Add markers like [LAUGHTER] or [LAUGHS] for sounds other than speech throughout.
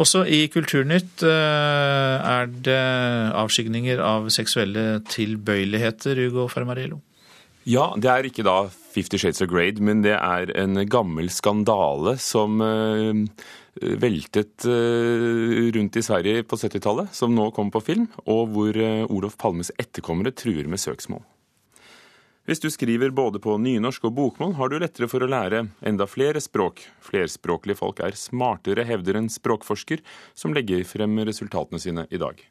Også i Kulturnytt eh, er det avskygninger av seksuelle tilbøyeligheter, Ugo Fermariello? Ja, det er ikke da Fifty Shades of Grade, men det er en gammel skandale som uh, veltet uh, rundt i Sverige på 70-tallet, som nå kommer på film, og hvor Olof Palmes etterkommere truer med søksmål. Hvis du skriver både på nynorsk og bokmål, har du lettere for å lære enda flere språk. Flerspråklige folk er smartere, hevder en språkforsker som legger frem resultatene sine i dag.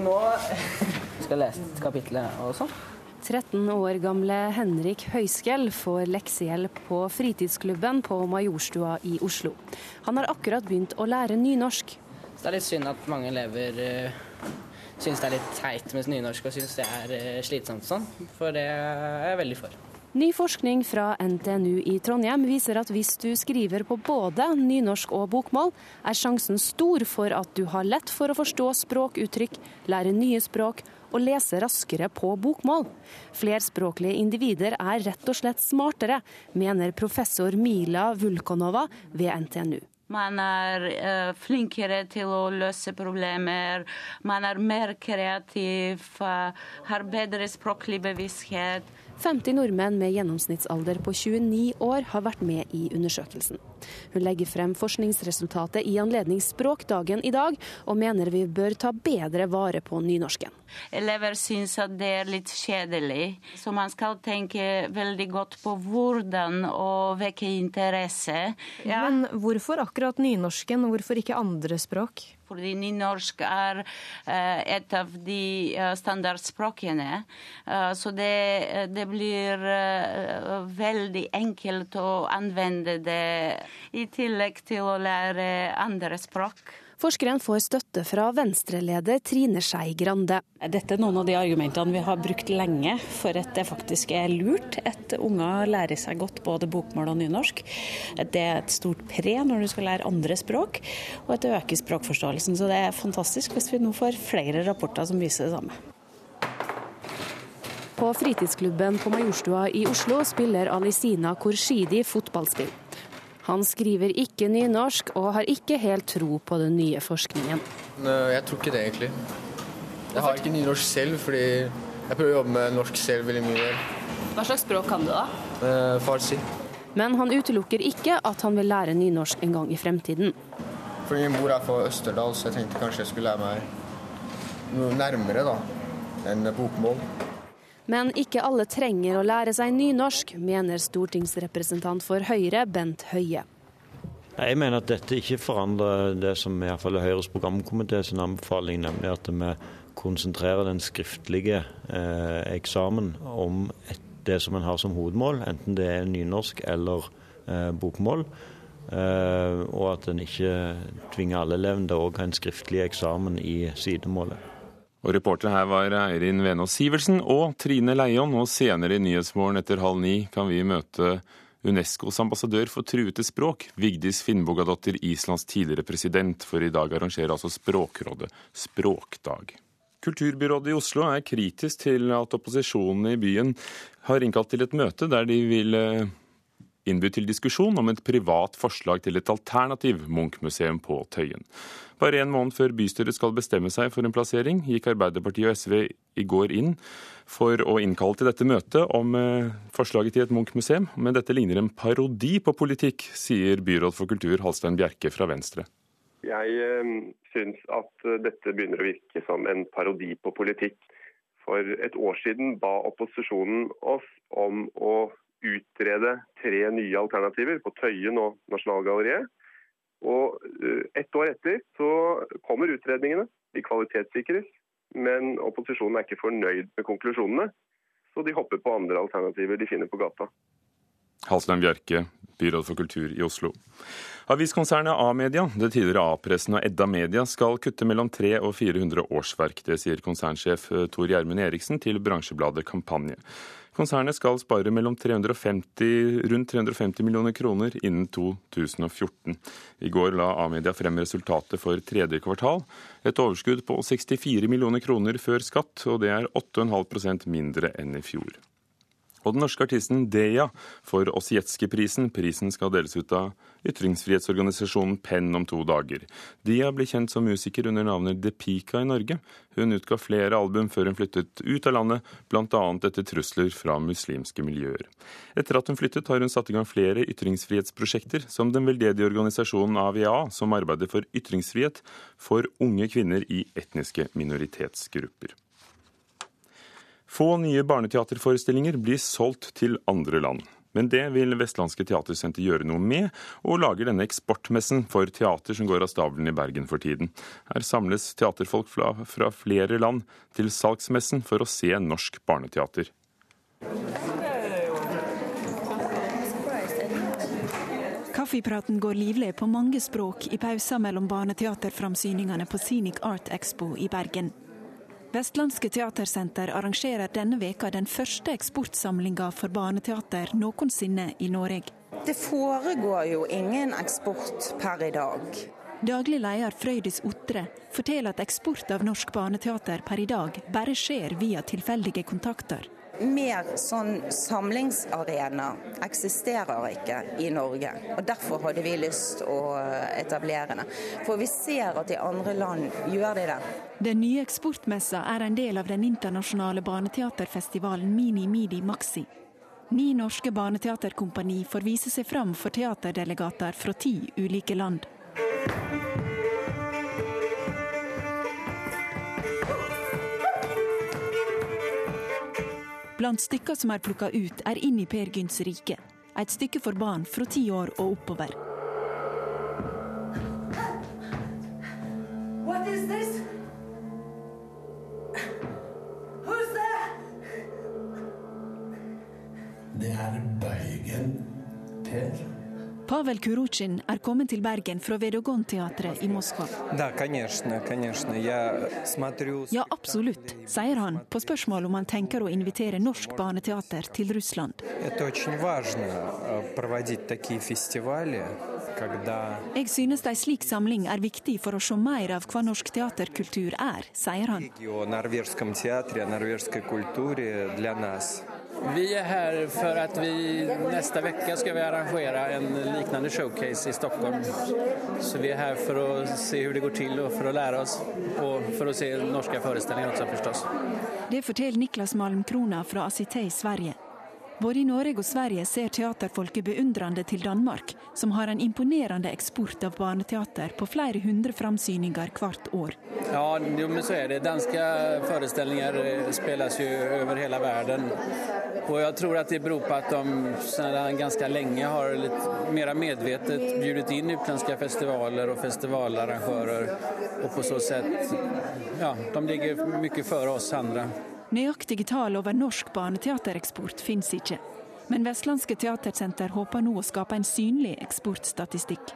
Nå [LAUGHS] skal jeg lese kapitlet og sånn. 13 år gamle Henrik Høyskjell får leksehjelp på fritidsklubben på Majorstua i Oslo. Han har akkurat begynt å lære nynorsk. Så det er litt synd at mange elever uh, syns det er litt teit med nynorsk og syns det er uh, slitsomt sånn, for det er jeg veldig for. Ny forskning fra NTNU i Trondheim viser at hvis du skriver på både nynorsk og bokmål, er sjansen stor for at du har lett for å forstå språkuttrykk, lære nye språk og lese raskere på bokmål. Flerspråklige individer er rett og slett smartere, mener professor Mila Vulkonova ved NTNU. Man er uh, flinkere til å løse problemer. Man er mer kreativ, uh, har bedre språklig bevissthet. 50 nordmenn med gjennomsnittsalder på 29 år har vært med i undersøkelsen. Hun legger frem forskningsresultatet i anledning Språkdagen i dag, og mener vi bør ta bedre vare på nynorsken. Elever syns at det er litt kjedelig, så man skal tenke veldig godt på hvordan å vekke interesse. Ja. Men hvorfor akkurat nynorsken, og hvorfor ikke andre språk? fordi nynorsk er uh, et av de uh, standardspråkene. Uh, så det, det blir veldig enkelt å anvende det i tillegg til å lære andre språk. Forskeren får støtte fra Venstre-leder Trine Skei Grande. Dette er noen av de argumentene vi har brukt lenge for at det faktisk er lurt at unger lærer seg godt både bokmål og nynorsk. Det er et stort pre når du skal lære andre språk, og at det øker språkforståelsen. Så det er fantastisk hvis vi nå får flere rapporter som viser det samme. På fritidsklubben på Majorstua i Oslo spiller Alisina Korshidi fotballspill. Han skriver ikke nynorsk, og har ikke helt tro på den nye forskningen. Jeg tror ikke det, egentlig. Jeg har ikke nynorsk selv, fordi jeg prøver å jobbe med norsk selv veldig mye. Hva slags språk kan du, da? Eh, farsi. Men han utelukker ikke at han vil lære nynorsk en gang i fremtiden. Fordi min mor er fra Østerdal, så jeg tenkte kanskje jeg skulle lære meg noe nærmere da, enn bokmål. Men ikke alle trenger å lære seg nynorsk, mener stortingsrepresentant for Høyre Bent Høie. Jeg mener at dette ikke forandrer det som i hvert fall er Høyres programkomité sin anbefaling, nemlig at vi konsentrerer den skriftlige eh, eksamen om et, det som en har som hovedmål, enten det er nynorsk eller eh, bokmål. Eh, og at en ikke tvinger alle elevene til å ha en skriftlig eksamen i sidemålet. Og Reportere her var Eirin Venås Sivertsen og Trine Leion. Og senere i Nyhetsmorgen etter halv ni kan vi møte Unescos ambassadør for truete språk, Vigdis Finnbogadottir, Islands tidligere president, for i dag arrangerer altså Språkrådet Språkdag. Kulturbyrådet i Oslo er kritisk til at opposisjonen i byen har innkalt til et møte der de vil innby til diskusjon om et privat forslag til et alternativ Munch-museum på Tøyen. Bare en måned før bystyret skal bestemme seg for en plassering, gikk Arbeiderpartiet og SV i går inn for å innkalle til dette møtet om eh, forslaget til et Munch-museum. Men dette ligner en parodi på politikk, sier byråd for kultur Halstein Bjerke fra Venstre. Jeg eh, syns at eh, dette begynner å virke som en parodi på politikk. For et år siden ba opposisjonen oss om å utrede tre nye alternativer på Tøyen og Nasjonalgalleriet. Og eh, ett år etter så kommer utredningene. De kvalitetssikres. Men opposisjonen er ikke fornøyd med konklusjonene, så de hopper på andre alternativer de finner på gata. Halslein Bjerke, byråd for kultur i Oslo. Aviskonsernet A-media, det tidligere A-pressen og Edda Media, skal kutte mellom 300 og 400 årsverk. Det sier konsernsjef eh, Tor Gjermund Eriksen til bransjebladet Kampanje. Konsernet skal spare mellom 350, rundt 350 millioner kroner innen 2014. I går la A-media frem resultatet for tredje kvartal. Et overskudd på 64 millioner kroner før skatt, og det er 8,5% mindre enn i fjor. Og den norske artisten Deya får Osietzky-prisen. Prisen skal deles ut av ytringsfrihetsorganisasjonen Penn om to dager. Deya ble kjent som musiker under navnet Depika i Norge. Hun utga flere album før hun flyttet ut av landet, bl.a. etter trusler fra muslimske miljøer. Etter at hun flyttet, har hun satt i gang flere ytringsfrihetsprosjekter, som den veldedige organisasjonen AVA, som arbeider for ytringsfrihet for unge kvinner i etniske minoritetsgrupper. Få nye barneteaterforestillinger blir solgt til andre land. Men det vil Vestlandske Teatersenter gjøre noe med, og lager denne eksportmessen for teater som går av stabelen i Bergen for tiden. Her samles teaterfolk fra, fra flere land til salgsmessen for å se norsk barneteater. Kaffepraten går livlig på mange språk i pauser mellom barneteaterframsyningene på Scenic Art Expo i Bergen. Vestlandske Teatersenter arrangerer denne veka den første eksportsamlinga for barneteater noensinne i Norge. Det foregår jo ingen eksport per i dag. Daglig leder Frøydis Otre forteller at eksport av norsk barneteater per i dag bare skjer via tilfeldige kontakter mer sånn samlingsarena eksisterer ikke i Norge. og Derfor hadde vi lyst å etablere det. For vi ser at i andre land gjør de det. Den nye eksportmessa er en del av den internasjonale barneteaterfestivalen Mini Midi Maxi. Ni norske barneteaterkompani får vise seg fram for teaterdelegater fra ti ulike land. Blant stykker som er plukka ut, er Inn i Per Gynts rike. Et stykke for barn fra ti år og oppover. Det er Bøygen Per. Pavel Kurutsjin er kommet til Bergen fra Vedogon-teatret i Moskva. Ja, absolutt, sier han på spørsmål om han tenker å invitere norsk barneteater til Russland. Jeg synes en slik samling er viktig for å se mer av hva norsk teaterkultur er, sier han. Vi er her for at vi neste uke skal vi arrangere en lignende showcase i Stockholm. Så vi er her for å se hvordan det går til og for å lære oss. Og for å se norske forestillinger også, forstås. Det forteller Niklas Malmkrona fra Asitei Sverige. Både i Norge og Sverige ser teaterfolket beundrende til Danmark, som har en imponerende eksport av barneteater på flere hundre framsyninger hvert år. Ja, men så er det. Danske forestillinger spilles jo over hele verden. Og jeg tror at det beror på at de ganske lenge har litt mer medvetet bjudet inn utenlandske festivaler og festivalarrangører. Og på så sett Ja, de ligger mye før oss andre. Nøyaktige tall over norsk barneteatereksport finnes ikke. Men Vestlandske Teatersenter håper nå å skape en synlig eksportstatistikk.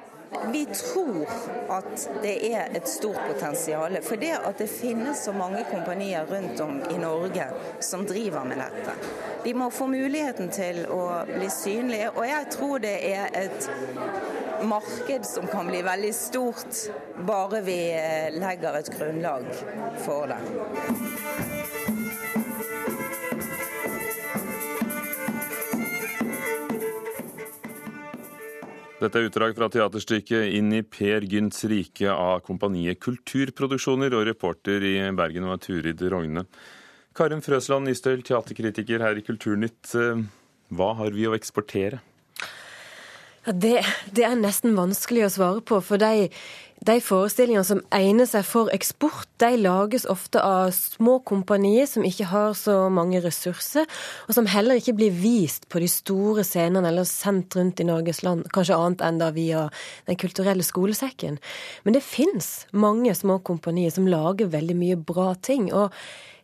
Vi tror at det er et stort potensial. For det at det finnes så mange kompanier rundt om i Norge som driver med dette. De må få muligheten til å bli synlige, og jeg tror det er et marked som kan bli veldig stort, bare vi legger et grunnlag for det. Dette er utdrag fra teaterstykket 'Inn i Per Gynts rike' av kompaniet Kulturproduksjoner, og reporter i Bergen var Turid Rogne. Karin Frøsland Nystøl, teaterkritiker her i Kulturnytt. Hva har vi å eksportere? Ja, det, det, er nesten vanskelig å svare på. For de, de forestillingene som egner seg for eksport, de lages ofte av små kompanier som ikke har så mange ressurser, og som heller ikke blir vist på de store scenene eller sendt rundt i Norges land, kanskje annet enn da via Den kulturelle skolesekken. Men det fins mange små kompanier som lager veldig mye bra ting. og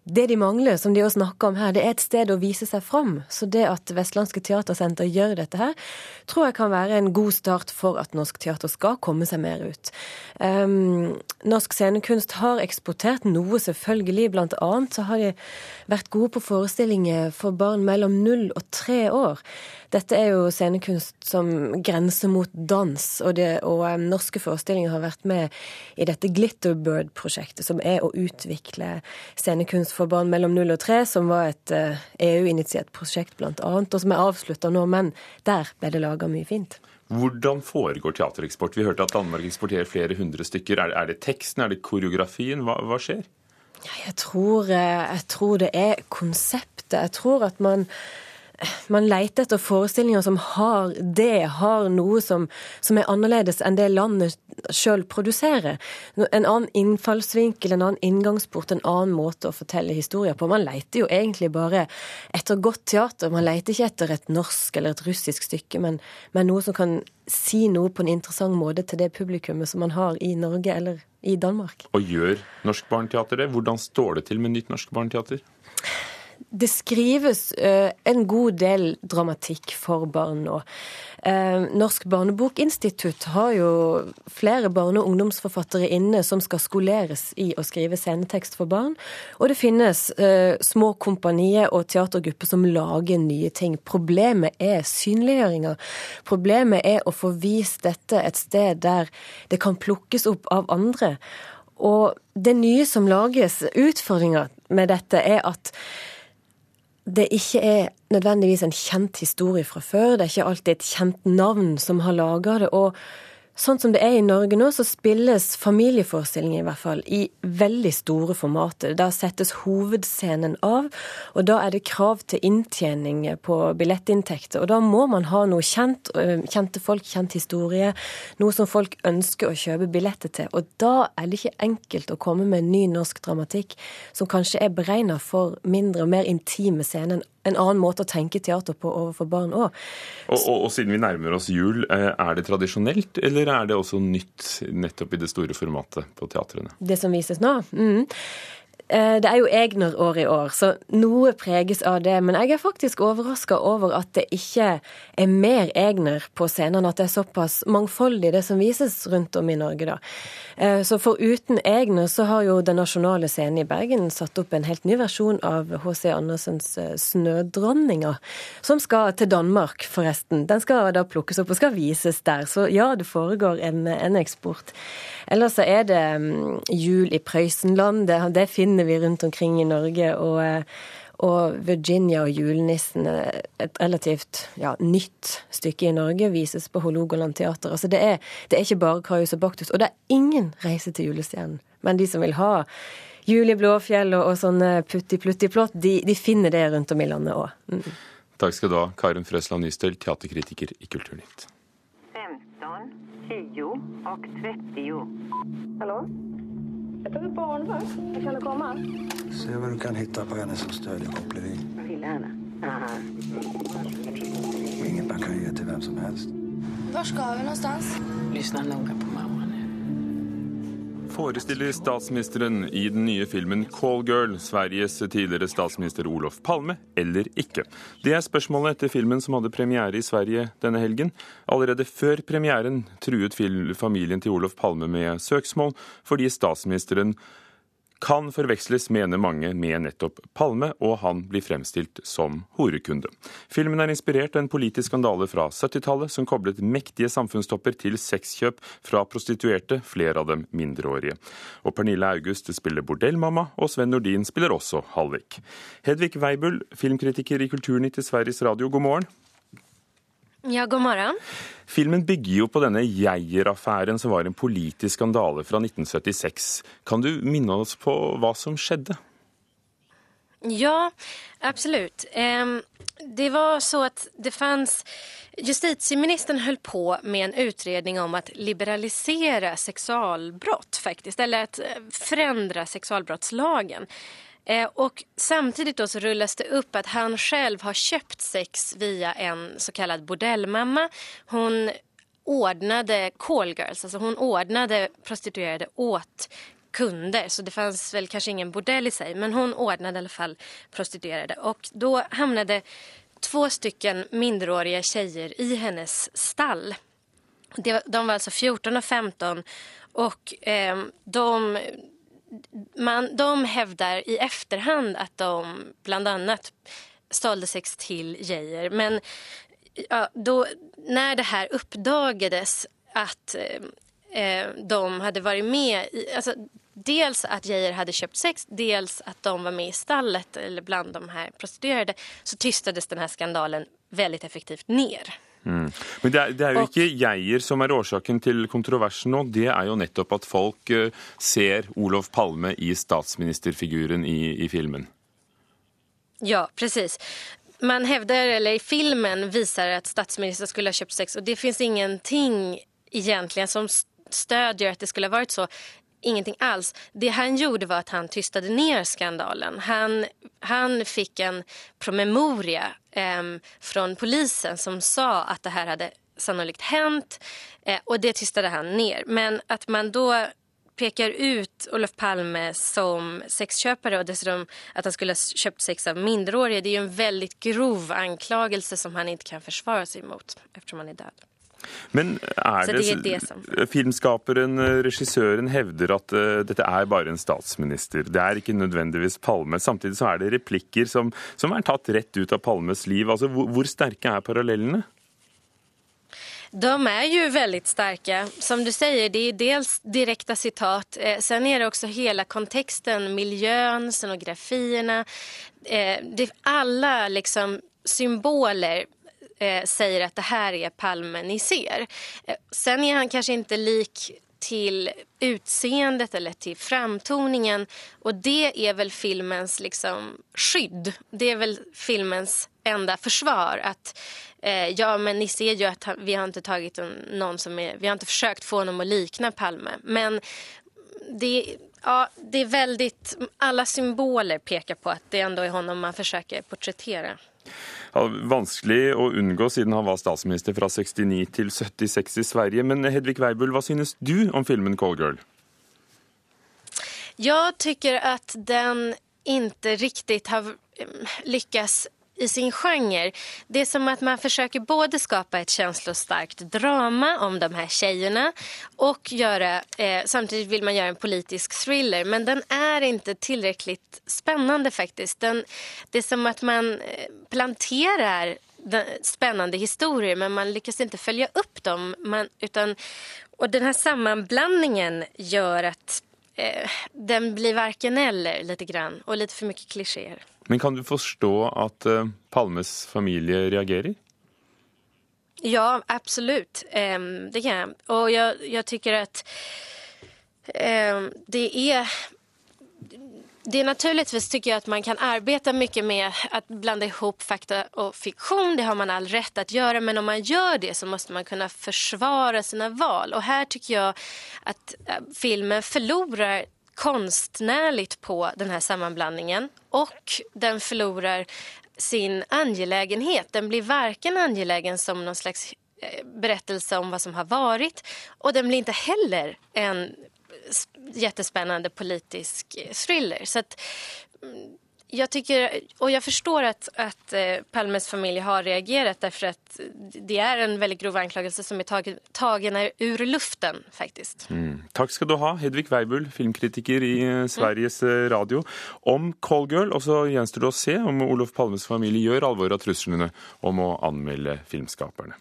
det de mangler, som de også snakker om her, det er et sted å vise seg fram. Så det at Vestlandske Teatersenter gjør dette her, tror jeg kan være en god start for at norsk teater skal komme seg mer ut. Um, norsk scenekunst har eksportert noe, selvfølgelig. Blant annet så har de vært gode på forestillinger for barn mellom null og tre år. Dette er jo scenekunst som grenser mot dans, og, det, og um, norske forestillinger har vært med i dette Glitterbird-prosjektet, som er å utvikle scenekunst for barn mellom null og tre, som var et uh, EU-initiert prosjekt blant annet, og som er avslutta nå, men der ble det laga mye fint. Hvordan foregår teatereksport? Vi hørte at Danmark eksporterer flere hundre stykker. Er, det teksten, er det koreografien? Hva, hva skjer? Jeg tror, eh, jeg tror, det er konseptet. Jeg tror at man man leter etter forestillinger som har det, har noe som, som er annerledes enn det landet sjøl produserer. En annen innfallsvinkel, en annen inngangsport, en annen måte å fortelle historier på. Man leter jo egentlig bare etter godt teater. Man leter ikke etter et norsk eller et russisk stykke, men, men noe som kan si noe på en interessant måte til det publikummet som man har i Norge eller i Danmark. Og gjør Norsk Barneteater det? Hvordan står det til med nytt Norsk Barneteater? Det skrives uh, en god del dramatikk for barn nå. Uh, Norsk barnebokinstitutt har jo flere barne- og ungdomsforfattere inne som skal skoleres i å skrive scenetekst for barn. Og det finnes uh, små kompanier og teatergrupper som lager nye ting. Problemet er synliggjøringa. Problemet er å få vist dette et sted der det kan plukkes opp av andre. Og det nye som lages, utfordringa med dette, er at det ikke er nødvendigvis en kjent historie fra før. Det er ikke alltid et kjent navn som har laga det. Og Sånn som det er i Norge nå, så spilles familieforestillinger i hvert fall i veldig store formater. Da settes hovedscenen av, og da er det krav til inntjening på billettinntekter. Og da må man ha noe kjent, kjente folk, kjent historie, noe som folk ønsker å kjøpe billetter til. Og da er det ikke enkelt å komme med ny norsk dramatikk som kanskje er beregna for mindre og mer intime scener en annen måte å tenke teater på overfor barn òg. Og, og, og, siden vi nærmer oss jul, eh, er det tradisjonelt, eller er det også nytt nettopp i det store formatet på teatrene? Det som vises nå? Mm. Eh, det er jo Egner-år i år, så noe preges av det. Men jeg er faktisk overraska over at det ikke er mer Egner på scenen, at det er såpass mangfoldig det som vises rundt om i Norge, da. Eh, så foruten Egner så har jo Den nasjonale scenen i Bergen satt opp en helt ny versjon av H.C. Andersens eh, 'Snødronninga', som skal til Danmark, forresten. Den skal da plukkes opp og skal vises der. Så ja, det foregår en, en eksport. Ellers så er det um, jul i Prøysenland. Det, det, finner vi rundt omkring i Norge. og eh, og Virginia og julenissen, et relativt ja, nytt stykke i Norge, vises på Hålogaland teater. Altså det, er, det er ikke bare Karius og Baktus. Og det er ingen reise til julestjernen. Men de som vil ha jul i Blåfjell og, og sånne putti-plutti-plott, de, de, finner det rundt om i landet òg. Mm. Takk skal du ha, Karin Frøsland Nystøl, teaterkritiker i Kulturnytt. 15, 10 og 30. Hallå? Jag tar ett barnvakt. Kan du komma? Se vad du kan hitta på henne som stödjer koppleri. Vill henne? Inget man kan ge till vem som helst. Var ska vi någonstans? Lyssna noga på mamma forestiller statsministeren i den nye filmen 'Callgirl' Sveriges tidligere statsminister Olof Palme, eller ikke? Det er spørsmålet etter filmen som hadde premiere i Sverige denne helgen. Allerede før premieren truet familien til Olof Palme med søksmål fordi statsministeren kan forveksles, mener mange, med nettopp Palme, og han blir fremstilt som horekunde. Filmen er inspirert av en politisk skandale fra 70-tallet som koblet mektige samfunnstopper til sexkjøp fra prostituerte, flere av dem mindreårige. Og Pernille August spiller bordellmamma, og Sven Nordin spiller også Hallik. Hedvig Weibull, filmkritiker i Kulturnytt i Sveriges Radio, god morgen. Ja, god morgen. Filmen bygger jo på denne Geier-affæren, som var en politisk skandale fra 1976. Kan du minne oss på hva som skjedde? Ja, absolutt. Det var så at det fanns Justitieministern höll på med en utredning om att liberalisere sexualbrott faktiskt, eller att förändra sexualbrottslagen. Eh, och samtidigt då så rullas det upp att han själv har köpt sex via en så kallad bordellmamma. Hon ordnade callgirls, alltså hon ordnade prostituerade åt kunder. Så det fanns väl kanske ingen bordell i sig, men hon ordnade i alla fall prostituerade. Och då hamnade två stycken minderåriga tjejer i hennes stall. de var alltså 14 och 15 och eh, de, man, de hevder i efterhand at de bl.a. stjal sex til Geijer. Men ja, då, när det här uppdagades att eh, de hadde vært med i... Alltså, dels at Geijer hadde kjøpt sex, dels at de var med i stallet eller bland de här prostituerade så tystades den här skandalen väldigt effektivt ner. Mm. Men det er, det er, jo ikke Geier som er årsaken til kontroversen nå. Det er jo nettopp at folk uh, ser Olof Palme i statsministerfiguren i, i filmen. Ja, precis. Man hevder, eller i filmen viser at statsministeren skulle ha kjøpt sex og det fins ingenting egentlig som stödjer att det skulle ha varit så. Ingenting alls. Det han gjorde var att han tystade ner skandalen. Han, han fikk en promemoria eh, fra polisen som sa at det här hade sannolikt hänt eh, og det tystade han ner. Men at man da peker ut Olof Palme som sexköpare og dessutom at han skulle ha kjøpt sex av mindreårige, Det er ju en veldig grov anklagelse som han ikke kan forsvare seg mot eftersom han er död. Men er det, det, er det. Filmskaperen, regissøren, hevder at uh, dette er bare en statsminister. Det er ikke nødvendigvis Palme. Samtidig så er det replikker som, som er tatt rett ut av Palmes liv. Altså, hvor, hvor sterke er parallellene? De är ju väldigt starka. Som du sier, det er dels direkta sitat, Eh, sen är det också hela kontexten, miljön, scenografierna. Eh, det, alla liksom symboler eh, säger att det här är Palme ni ser. Eh, sen är han kanske inte lik till utseendet eller till framtoningen. Och det är väl filmens liksom skydd. Det är väl filmens enda försvar. Att eh, ja, men ni ser ju att vi har inte tagit någon som är, vi har inte försökt få honom att likna Palme. Men det, ja, det är väldigt, alla symboler pekar på att det ändå är honom man försöker porträttera. Vanskelig å unngå siden han var statsminister fra 69 til 76 i Sverige. Men Hedvig Weibull, hva synes du om filmen Call Girl? Jeg tycker att den ikke riktig har lyckats i sin genre. Det er som at man forsøker både skapa et følelsessterkt drama om de her jentene, og gjøre, eh, samtidig vil man gjøre en politisk thriller. Men den er ikke tilstrekkelig spennende, faktisk. Den, det er som at man planterer spennende historier men man lykkes ikke følge opp dem. Man, utan, og denne sammenblandingen sammanblandningen at eh, den blir varken eller lite grann og litt for mye klichéer. Men kan du forstå at uh, Palmes familie reagerer? Ja, absolutt. Det kan jeg. Og jeg, jeg tycker at det er Det är naturligtvis tycker jag man kan arbeide mye med å blande ihop fakta og fiktion. Det har man all rätt att gjøre, Men om man gjør det så måste man kunne forsvare sine val. Og her tycker jeg at filmen förlorar konstnärligt på den här och den förlorar sin angelägenhet. Den blir varken angelägen som någon slags berettelse berättelse om vad som har varit och den blir inte heller en jättespännande politisk thriller. Så att, mm, jag tycker, och jag förstår att, att eh, Palmes familj har reagerat därför att det är en veldig grov anklagelse som er tagen, tagen ur luften faktisk. Mm. Takk skal du ha, Hedvig Weibull, filmkritiker i eh, Sveriges mm. Radio. Om Call Girl, och så gjenstår det å se om Olof Palmes familie gjør alvor av truslene om å anmelde filmskaperne.